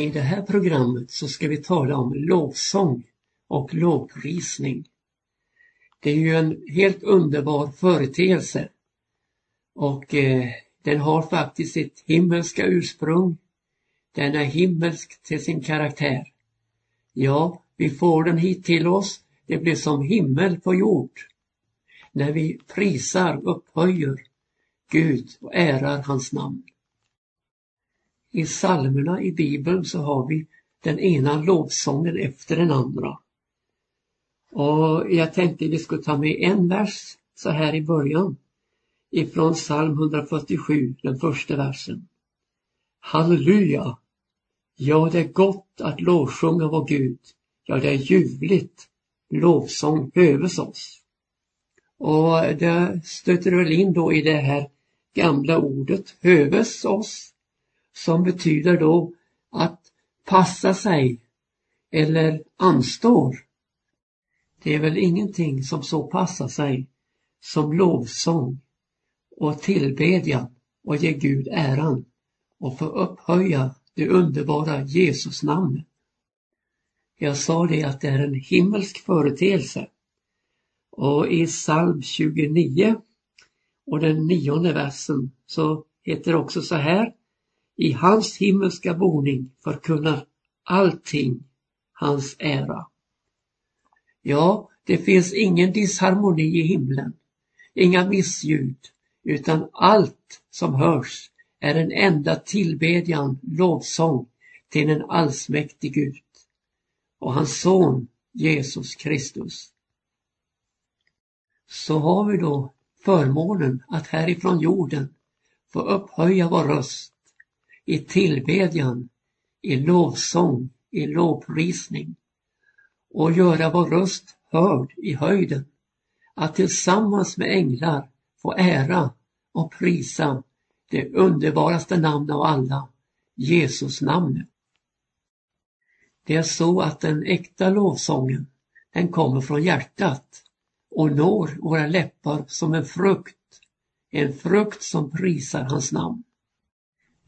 I det här programmet så ska vi tala om lovsång och lovprisning. Det är ju en helt underbar företeelse och eh, den har faktiskt sitt himmelska ursprung. Den är himmelsk till sin karaktär. Ja, vi får den hit till oss. Det blir som himmel på jord. När vi prisar, upphöjer Gud och ärar hans namn. I psalmerna i Bibeln så har vi den ena lovsången efter den andra. Och jag tänkte vi skulle ta med en vers så här i början. Ifrån psalm 147, den första versen. Halleluja! Ja, det är gott att lovsjunga vår Gud. Ja, det är ljuvligt. Lovsång höves oss. Och det stöter väl in då i det här gamla ordet höves oss som betyder då att passa sig eller anstår. Det är väl ingenting som så passar sig som lovsång och tillbedjan och ge Gud äran och få upphöja det underbara Jesusnamnet. Jag sa det att det är en himmelsk företeelse. Och i psalm 29 och den nionde versen så heter det också så här. I hans himmelska boning förkunnar allting hans ära. Ja, det finns ingen disharmoni i himlen, inga missljud, utan allt som hörs är en enda tillbedjan, lovsång till en allsmäktig Gud och hans son Jesus Kristus. Så har vi då förmånen att härifrån jorden få upphöja vår röst i tillbedjan, i lovsång, i lovprisning och göra vår röst hörd i höjden. Att tillsammans med änglar få ära och prisa det underbaraste namn av alla, Jesus namnet. Det är så att den äkta lovsången, den kommer från hjärtat och når våra läppar som en frukt, en frukt som prisar hans namn.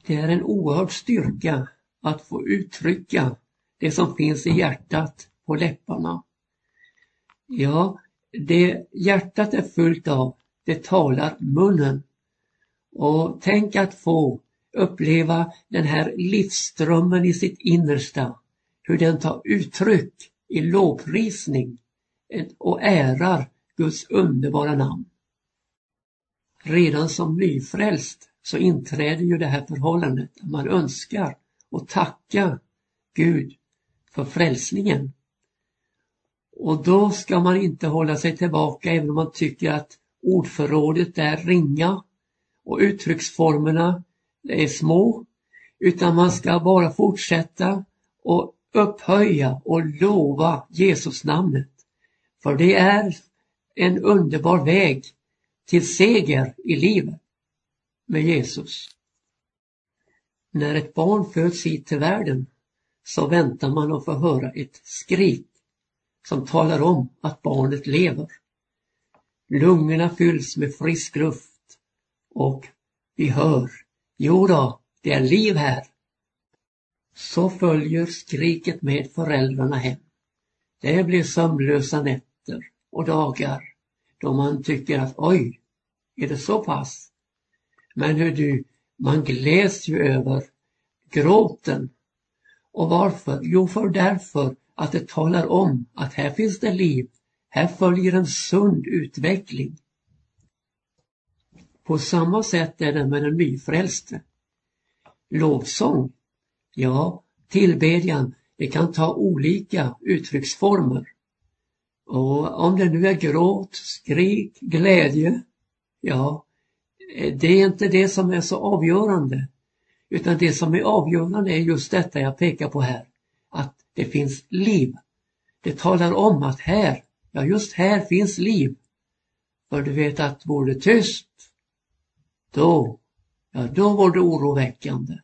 Det är en oerhörd styrka att få uttrycka det som finns i hjärtat på läpparna. Ja, det hjärtat är fullt av, det talar munnen. Och tänk att få uppleva den här livsströmmen i sitt innersta, hur den tar uttryck i lovprisning och ärar Guds underbara namn. Redan som nyfrälst så inträder ju det här förhållandet att man önskar och tackar Gud för frälsningen. Och då ska man inte hålla sig tillbaka även om man tycker att ordförrådet är ringa och uttrycksformerna är små. Utan man ska bara fortsätta och upphöja och lova Jesus namnet. För det är en underbar väg till seger i livet med Jesus. När ett barn föds hit till världen så väntar man att få höra ett skrik som talar om att barnet lever. Lungorna fylls med frisk luft och vi hör, jo då, det är liv här. Så följer skriket med föräldrarna hem. Det blir sömnlösa nätter och dagar då man tycker att oj, är det så pass? Men hur du, man gläds ju över gråten. Och varför? Jo, för därför att det talar om att här finns det liv, här följer en sund utveckling. På samma sätt är det med den nyfrälste. Lovsång, ja, tillbedjan, det kan ta olika uttrycksformer. Och om det nu är gråt, skrik, glädje, ja, Eh, det är inte det som är så avgörande. Utan det som är avgörande är just detta jag pekar på här. Att det finns liv. Det talar om att här, ja just här finns liv. För du vet att vore det tyst, då, ja då var det oroväckande.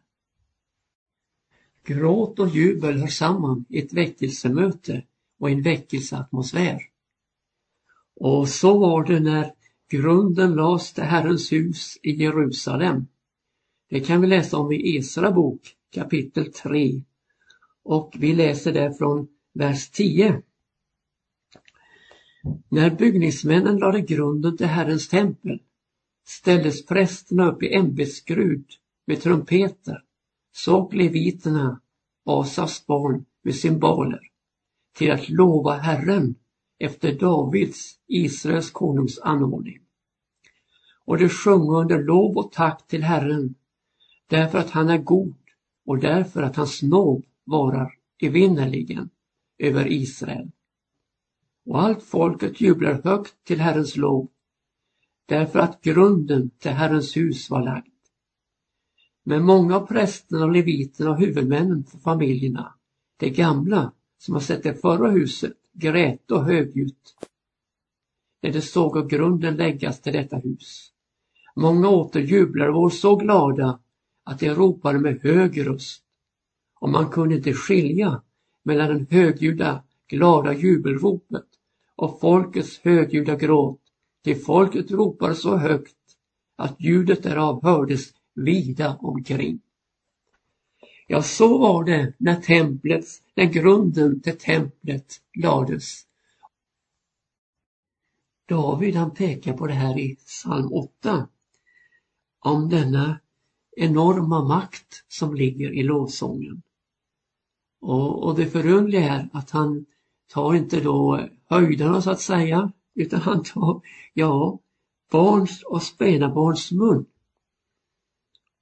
Gråt och jubel hör samman i ett väckelsemöte och en väckelseatmosfär. Och så var det när grunden lades till Herrens hus i Jerusalem. Det kan vi läsa om i Esra bok kapitel 3 Och vi läser där från vers 10. När byggningsmännen lade grunden till Herrens tempel ställdes prästerna upp i ämbetsskrud med trumpeter, såg leviterna, Asas barn, med symboler till att lova Herren efter Davids, Israels konungs anordning. Och de sjöng under lov och tack till Herren därför att han är god och därför att hans nåd varar evinnerligen över Israel. Och allt folket jublar högt till Herrens lov därför att grunden till Herrens hus var lagd. Men många av prästerna och leviterna och huvudmännen för familjerna, de gamla som har sett det förra huset, grät och högljutt när de såg grunden läggas till detta hus. Många åter jublade och var så glada att de ropade med hög röst och man kunde inte skilja mellan den högljudda glada jubelropet och folkets högljudda gråt, till folket ropade så högt att ljudet därav hördes vida omkring. Ja, så var det när templet, när grunden till templet lades. David han pekar på det här i psalm 8. Om denna enorma makt som ligger i lovsången. Och, och det förundliga är att han tar inte då höjderna så att säga, utan han tar, ja, barns och spädbarns mun.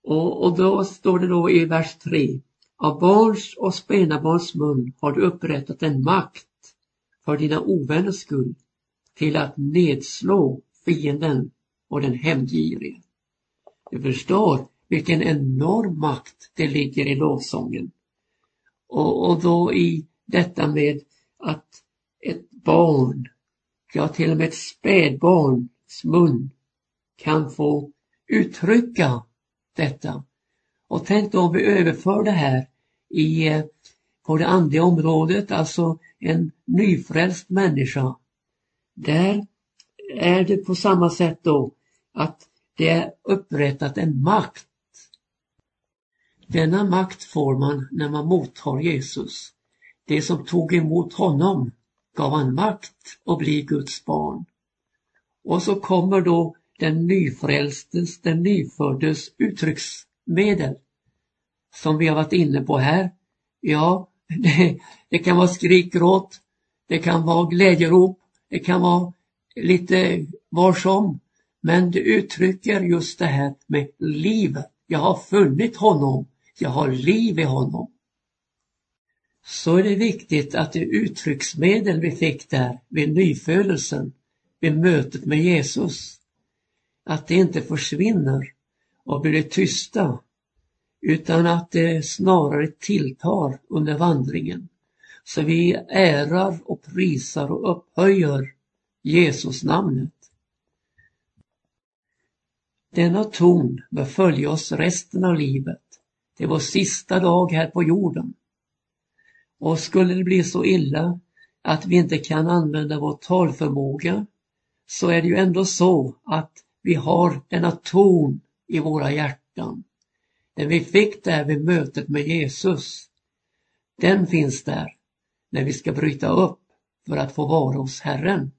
Och, och då står det då i vers 3. Av barns och spädbarns mun har du upprättat en makt för dina ovänners skull till att nedslå fienden och den hämndgirige. Du förstår vilken enorm makt det ligger i lovsången. Och, och då i detta med att ett barn, ja till och med ett spädbarns mun kan få uttrycka detta. Och tänk då om vi överför det här i, eh, på det andliga området, alltså en nyfrälst människa. Där är det på samma sätt då att det är upprättat en makt. Denna makt får man när man mottar Jesus. Det som tog emot honom gav han makt att bli Guds barn. Och så kommer då den nyfrälstes, den nyföddes uttrycksmedel. Som vi har varit inne på här. Ja, det, det kan vara skrikgråt, det kan vara glädjerop, det kan vara lite var som. Men det uttrycker just det här med livet. Jag har funnit honom, jag har liv i honom. Så är det viktigt att det uttrycksmedel vi fick där vid nyfödelsen, vid mötet med Jesus, att det inte försvinner och blir tysta utan att det snarare tilltar under vandringen. Så vi ärar och prisar och upphöjer Jesus namnet. Denna ton bör följa oss resten av livet. Det är vår sista dag här på jorden. Och skulle det bli så illa att vi inte kan använda vår talförmåga så är det ju ändå så att vi har denna ton i våra hjärtan. Den vi fick där vid mötet med Jesus. Den finns där när vi ska bryta upp för att få vara hos Herren.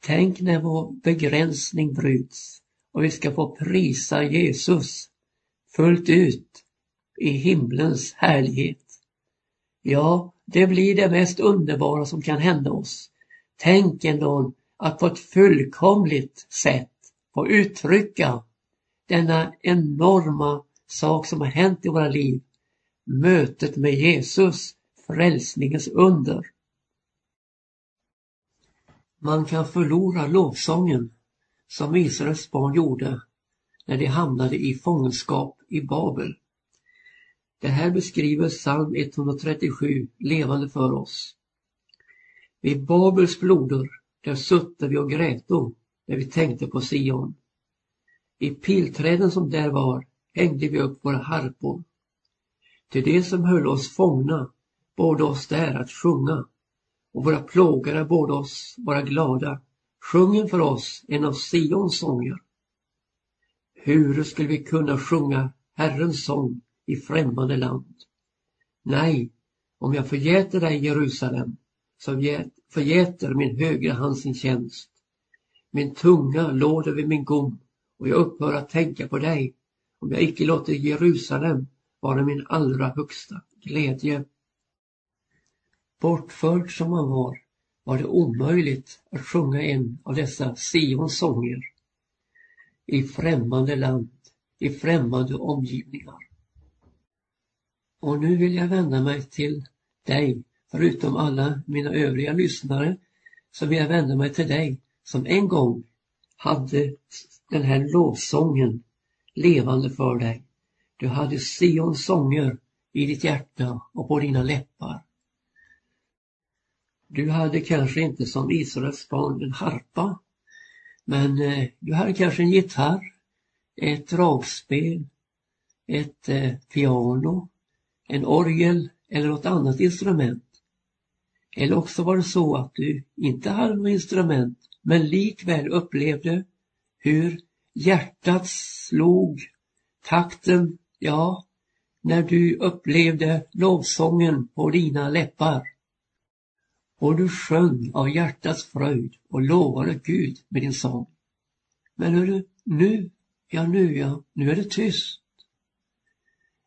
Tänk när vår begränsning bryts och vi ska få prisa Jesus fullt ut i himlens härlighet. Ja, det blir det mest underbara som kan hända oss. Tänk en dag att på ett fullkomligt sätt få uttrycka denna enorma sak som har hänt i våra liv. Mötet med Jesus, frälsningens under. Man kan förlora lovsången som Israels barn gjorde när de hamnade i fångenskap i Babel. Det här beskriver psalm 137 levande för oss. Vid Babels floder, där sutte vi och gräto när vi tänkte på Sion. I pilträden som där var hängde vi upp våra harpor. Till det som höll oss fångna borde oss där att sjunga och våra plågare borde oss vara glada. Sjungen för oss en av Sions sånger. Hur skulle vi kunna sjunga Herrens sång i främmande land. Nej, om jag förgäter dig Jerusalem, förgäter min högra hand sin tjänst. Min tunga låder vid min gom och jag upphör att tänka på dig om jag icke låter Jerusalem vara min allra högsta glädje. Bortförd som han var, var det omöjligt att sjunga en av dessa Sions sånger i främmande land, i främmande omgivningar. Och nu vill jag vända mig till dig, förutom alla mina övriga lyssnare, så vill jag vända mig till dig som en gång hade den här lovsången levande för dig. Du hade Sions sånger i ditt hjärta och på dina läppar. Du hade kanske inte som Israels barn en harpa, men eh, du hade kanske en gitarr, ett dragspel, ett eh, piano, en orgel eller något annat instrument. Eller också var det så att du inte hade något instrument men likväl upplevde hur hjärtat slog, takten, ja, när du upplevde lovsången på dina läppar. Och du sjöng av hjärtats fröjd och lovade Gud med din sång. Men hörru, nu, ja nu ja, nu är det tyst.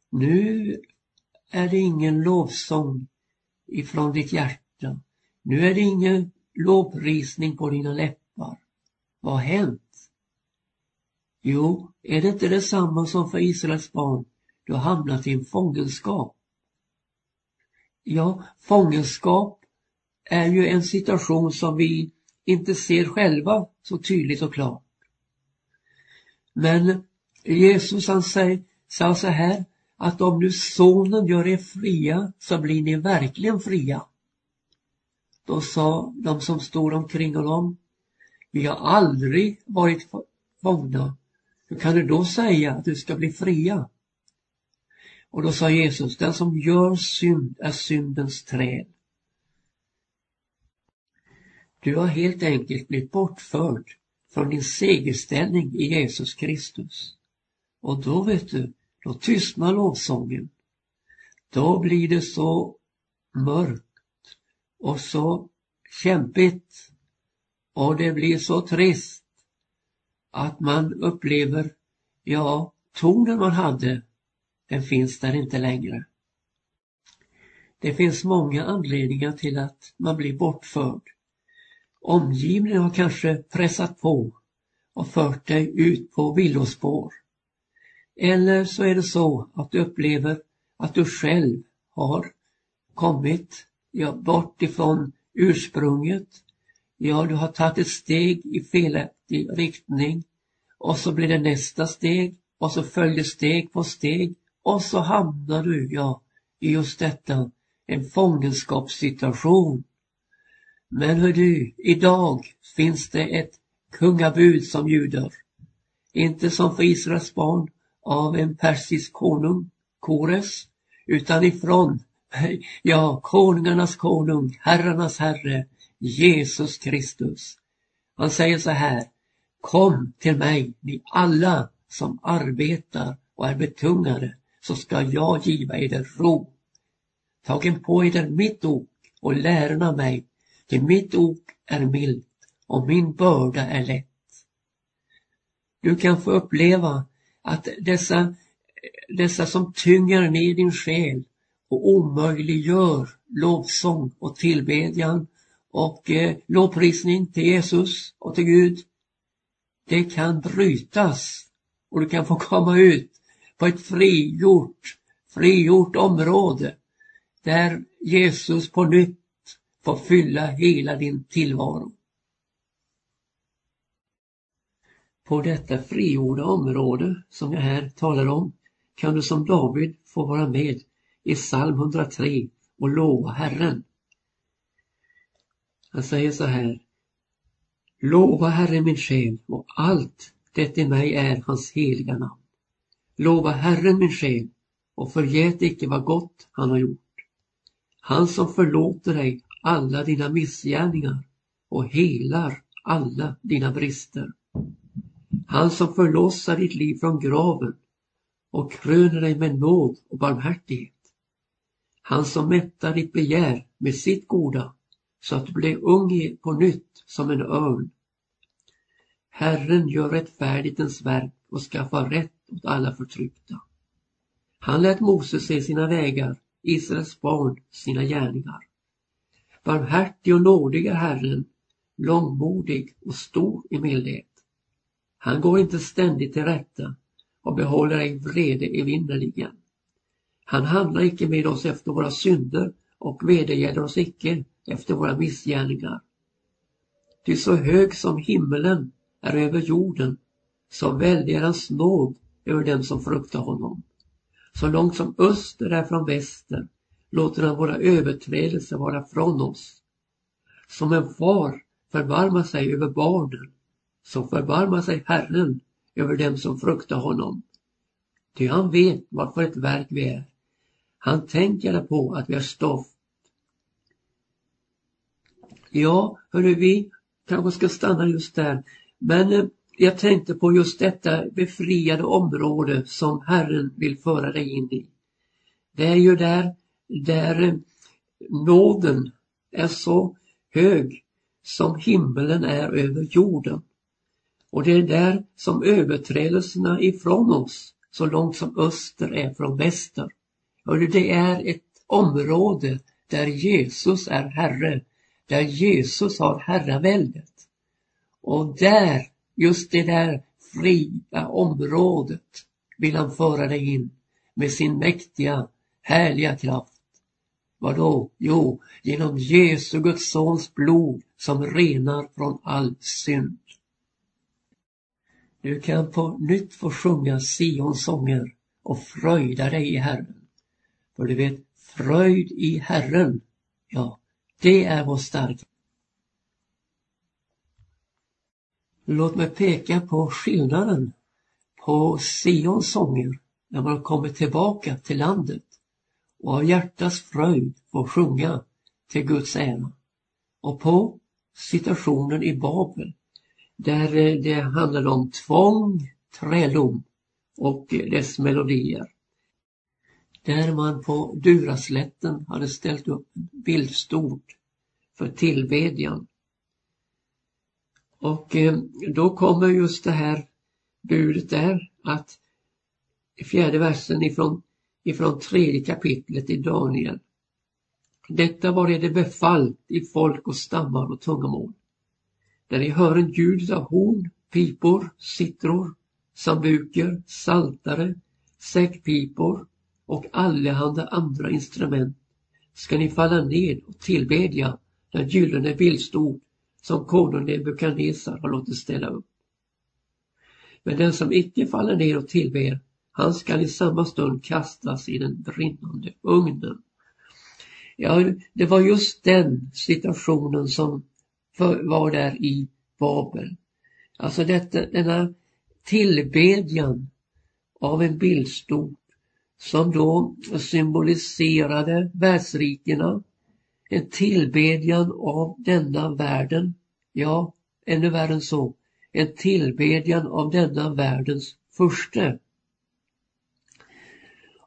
Nu är det ingen lovsång ifrån ditt hjärta. Nu är det ingen lovprisning på dina läppar. Vad har hänt? Jo, är det inte detsamma som för Israels barn? Du har hamnat i en fångenskap. Ja, fångenskap är ju en situation som vi inte ser själva så tydligt och klart. Men Jesus han säger, sa så här att om nu sonen gör er fria så blir ni verkligen fria. Då sa de som stod omkring honom, vi har aldrig varit fångna. Hur kan du då säga att du ska bli fria? Och då sa Jesus, den som gör synd är syndens träd. Du har helt enkelt blivit bortförd från din segerställning i Jesus Kristus. Och då vet du, då tystnar lovsången. Då blir det så mörkt och så kämpigt och det blir så trist att man upplever, ja, tonen man hade, den finns där inte längre. Det finns många anledningar till att man blir bortförd. Omgivningen har kanske pressat på och fört dig ut på villospår. Eller så är det så att du upplever att du själv har kommit ja, bort ifrån ursprunget. Ja, du har tagit ett steg i felaktig riktning och så blir det nästa steg och så följer steg på steg och så hamnar du, ja, i just detta, en fångenskapssituation. Men hör du, idag finns det ett kungabud som ljuder. Inte som för Israels barn av en persisk konung, Kores, utan ifrån, ja, konungarnas konung, herrarnas herre, Jesus Kristus. Han säger så här, kom till mig, ni alla som arbetar och är betungade, så ska jag giva eder ro. Tagen på eder mitt ok och lärna mig, till mitt ok är milt och min börda är lätt. Du kan få uppleva att dessa, dessa som tynger ner din själ och omöjliggör lovsång och tillbedjan och eh, lovprisning till Jesus och till Gud. Det kan brytas och du kan få komma ut på ett frigjort, frigjort område där Jesus på nytt får fylla hela din tillvaro. På detta frigjorda område som jag här talar om kan du som David få vara med i psalm 103 och lova Herren. Han säger så här. Lova Herren min själ och allt det i mig är hans heliga namn. Lova Herren min själ och förgät icke vad gott han har gjort. Han som förlåter dig alla dina missgärningar och helar alla dina brister. Han som förlossar ditt liv från graven och kröner dig med nåd och barmhärtighet. Han som mättar ditt begär med sitt goda så att du blir ung på nytt som en örn. Herren gör rättfärdigt ens verk och skaffar rätt åt alla förtryckta. Han lät Moses se sina vägar, Israels barn sina gärningar. Barmhärtig och nådig är Herren, långmodig och stor i mildhet. Han går inte ständigt till rätta och behåller ej vrede evinnerligen. Han handlar icke med oss efter våra synder och vedergäller oss icke efter våra missgärningar. Ty så hög som himmelen är över jorden, så väldig är hans nåd över dem som fruktar honom. Så långt som öster är från väster låter han våra överträdelser vara från oss. Som en far förbarmar sig över barnen, så förbarmar sig Herren över dem som fruktar honom. Ty han vet vad för ett verk vi är. Han tänker på att vi är stoft. Ja, hörru, vi kanske ska stanna just där. Men eh, jag tänkte på just detta befriade område som Herren vill föra dig in i. Det är ju där, där eh, nåden är så hög som himmelen är över jorden. Och det är där som överträdelserna ifrån oss, så långt som öster är från väster. Hörru, det är ett område där Jesus är Herre, där Jesus har herraväldet. Och där, just det där fria området, vill han föra dig in med sin mäktiga, härliga kraft. Vadå? Jo, genom Jesu Guds sons blod som renar från all synd. Du kan på nytt få sjunga Sions sånger och fröjda dig i Herren. För du vet, fröjd i Herren, ja, det är vår starka. Låt mig peka på skillnaden på Sions sånger när man kommer tillbaka till landet och av hjärtats fröjd får sjunga till Guds ära. Och på situationen i Babel där eh, det handlade om tvång, träldom och eh, dess melodier. Där man på Duraslätten hade ställt upp bildstort för tillbedjan. Och eh, då kommer just det här budet där att i fjärde versen ifrån, ifrån tredje kapitlet i Daniel. Detta var det befallt i folk och stammar och tungomål där ni hör en ljud av horn, pipor, citror, sambuker, saltare, säckpipor och allehanda andra instrument ska ni falla ned och tillbedja den gyllene bildstol som konung Nebukadnessar har låtit ställa upp. Men den som icke faller ner och tillber, han skall i samma stund kastas i den brinnande ugnen. Ja, det var just den situationen som var där i Babel. Alltså detta, denna tillbedjan av en bildstol som då symboliserade världsrikena. En tillbedjan av denna världen. Ja, ännu värre än så. En tillbedjan av denna världens första.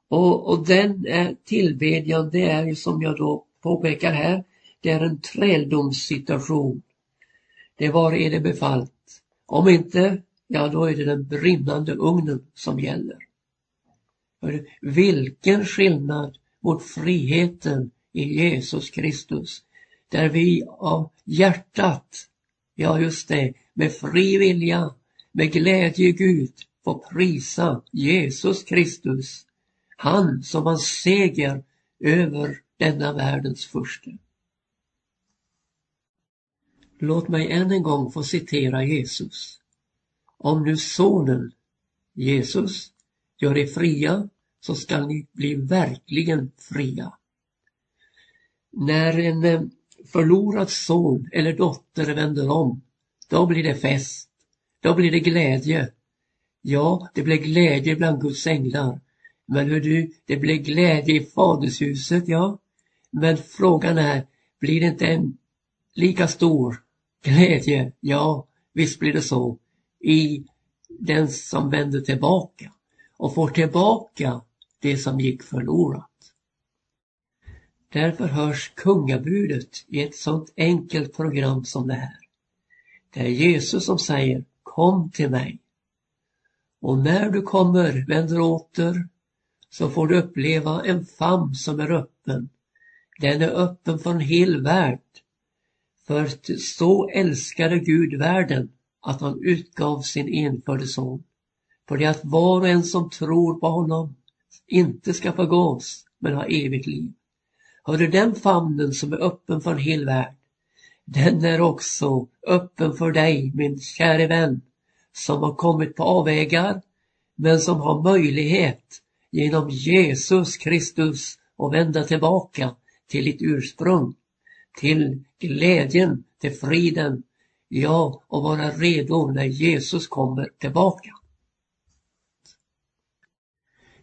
Och, och den tillbedjan, det är ju som jag då påpekar här, det är en träldomssituation. Det var är det befallt. Om inte, ja då är det den brinnande ugnen som gäller. Vilken skillnad mot friheten i Jesus Kristus. Där vi av hjärtat, ja just det, med fri vilja, med glädje Gud får prisa Jesus Kristus. Han som har seger över denna världens furste. Låt mig än en gång få citera Jesus. Om nu sonen, Jesus, gör er fria så skall ni bli verkligen fria. När en eh, förlorad son eller dotter vänder om, då blir det fest. Då blir det glädje. Ja, det blir glädje bland Guds änglar. Men hör du, det blir glädje i fadershuset, ja. Men frågan är, blir det inte en lika stor glädje, ja, visst blir det så, i den som vänder tillbaka och får tillbaka det som gick förlorat. Därför hörs kungabudet i ett sådant enkelt program som det här. Det är Jesus som säger Kom till mig. Och när du kommer, vänder åter, så får du uppleva en famn som är öppen. Den är öppen för en hel värld. För så älskade Gud världen att han utgav sin enfödde son. För det att var och en som tror på honom inte ska förgås men ha evigt liv. Hör du den famnen som är öppen för en hel värld, den är också öppen för dig min käre vän som har kommit på avvägar men som har möjlighet genom Jesus Kristus att vända tillbaka till ditt ursprung, till glädjen, till friden, ja, och vara redo när Jesus kommer tillbaka.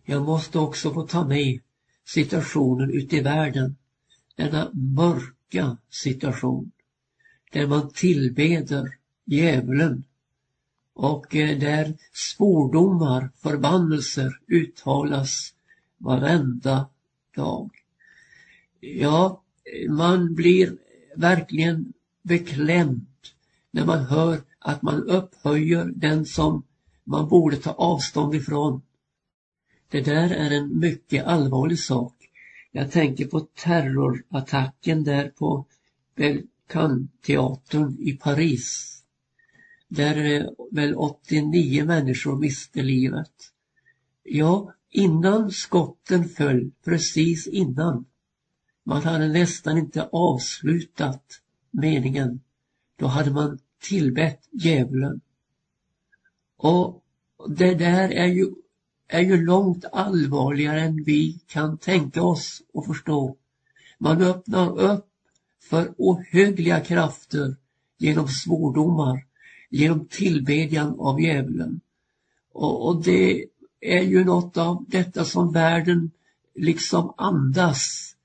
Jag måste också få ta med situationen ute i världen. Denna mörka situation. Där man tillbeder djävulen och eh, där svordomar, förbannelser uttalas varenda dag. Ja, man blir verkligen beklämd när man hör att man upphöjer den som man borde ta avstånd ifrån. Det där är en mycket allvarlig sak. Jag tänker på terrorattacken där på Belcanteatern i Paris där väl 89 människor miste livet. Ja, innan skotten föll, precis innan. Man hade nästan inte avslutat meningen. Då hade man tillbett djävulen. Och det där är ju, är ju långt allvarligare än vi kan tänka oss och förstå. Man öppnar upp för ohyggliga krafter genom svordomar genom tillbedjan av djävulen. Och, och det är ju något av detta som världen liksom andas.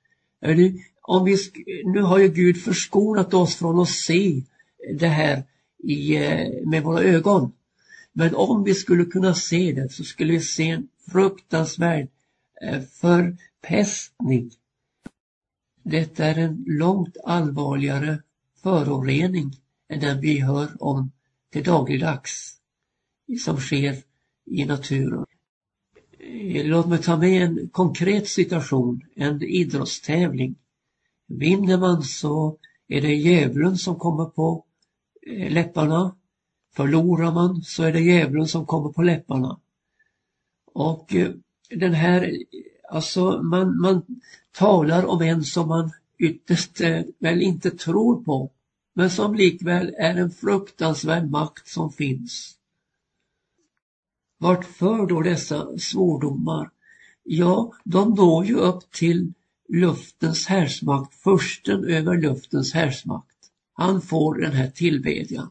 Om vi, nu har ju Gud förskonat oss från att se det här i, eh, med våra ögon. Men om vi skulle kunna se det så skulle vi se en fruktansvärd eh, förpestning. Detta är en långt allvarligare förorening än den vi hör om till dagligdags som sker i naturen. Eh, låt mig ta med en konkret situation, en idrottstävling. Vinner man så är det djävulen som kommer på eh, läpparna. Förlorar man så är det djävulen som kommer på läpparna. Och eh, den här, alltså man, man talar om en som man ytterst eh, väl inte tror på men som likväl är en fruktansvärd makt som finns. Vart för då dessa svordomar? Ja, de når ju upp till luftens härsmakt, försten över luftens härsmakt. Han får den här tillbedjan.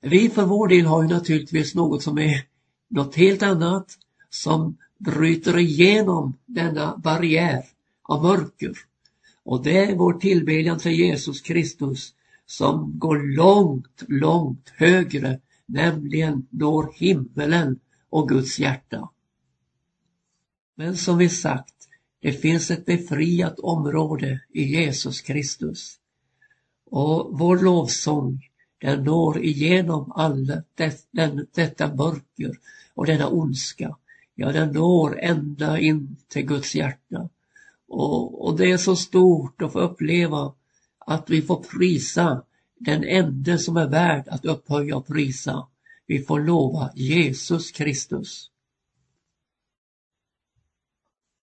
Vi för vår del har ju naturligtvis något som är något helt annat som bryter igenom denna barriär av mörker och det är vår tillbedjan till Jesus Kristus som går långt, långt högre, nämligen når himmelen och Guds hjärta. Men som vi sagt, det finns ett befriat område i Jesus Kristus. Och vår lovsång, den når igenom allt det, den, detta mörker och denna ondska. Ja, den når ända in till Guds hjärta. Och, och det är så stort att få uppleva att vi får prisa den ende som är värd att upphöja och prisa. Vi får lova Jesus Kristus.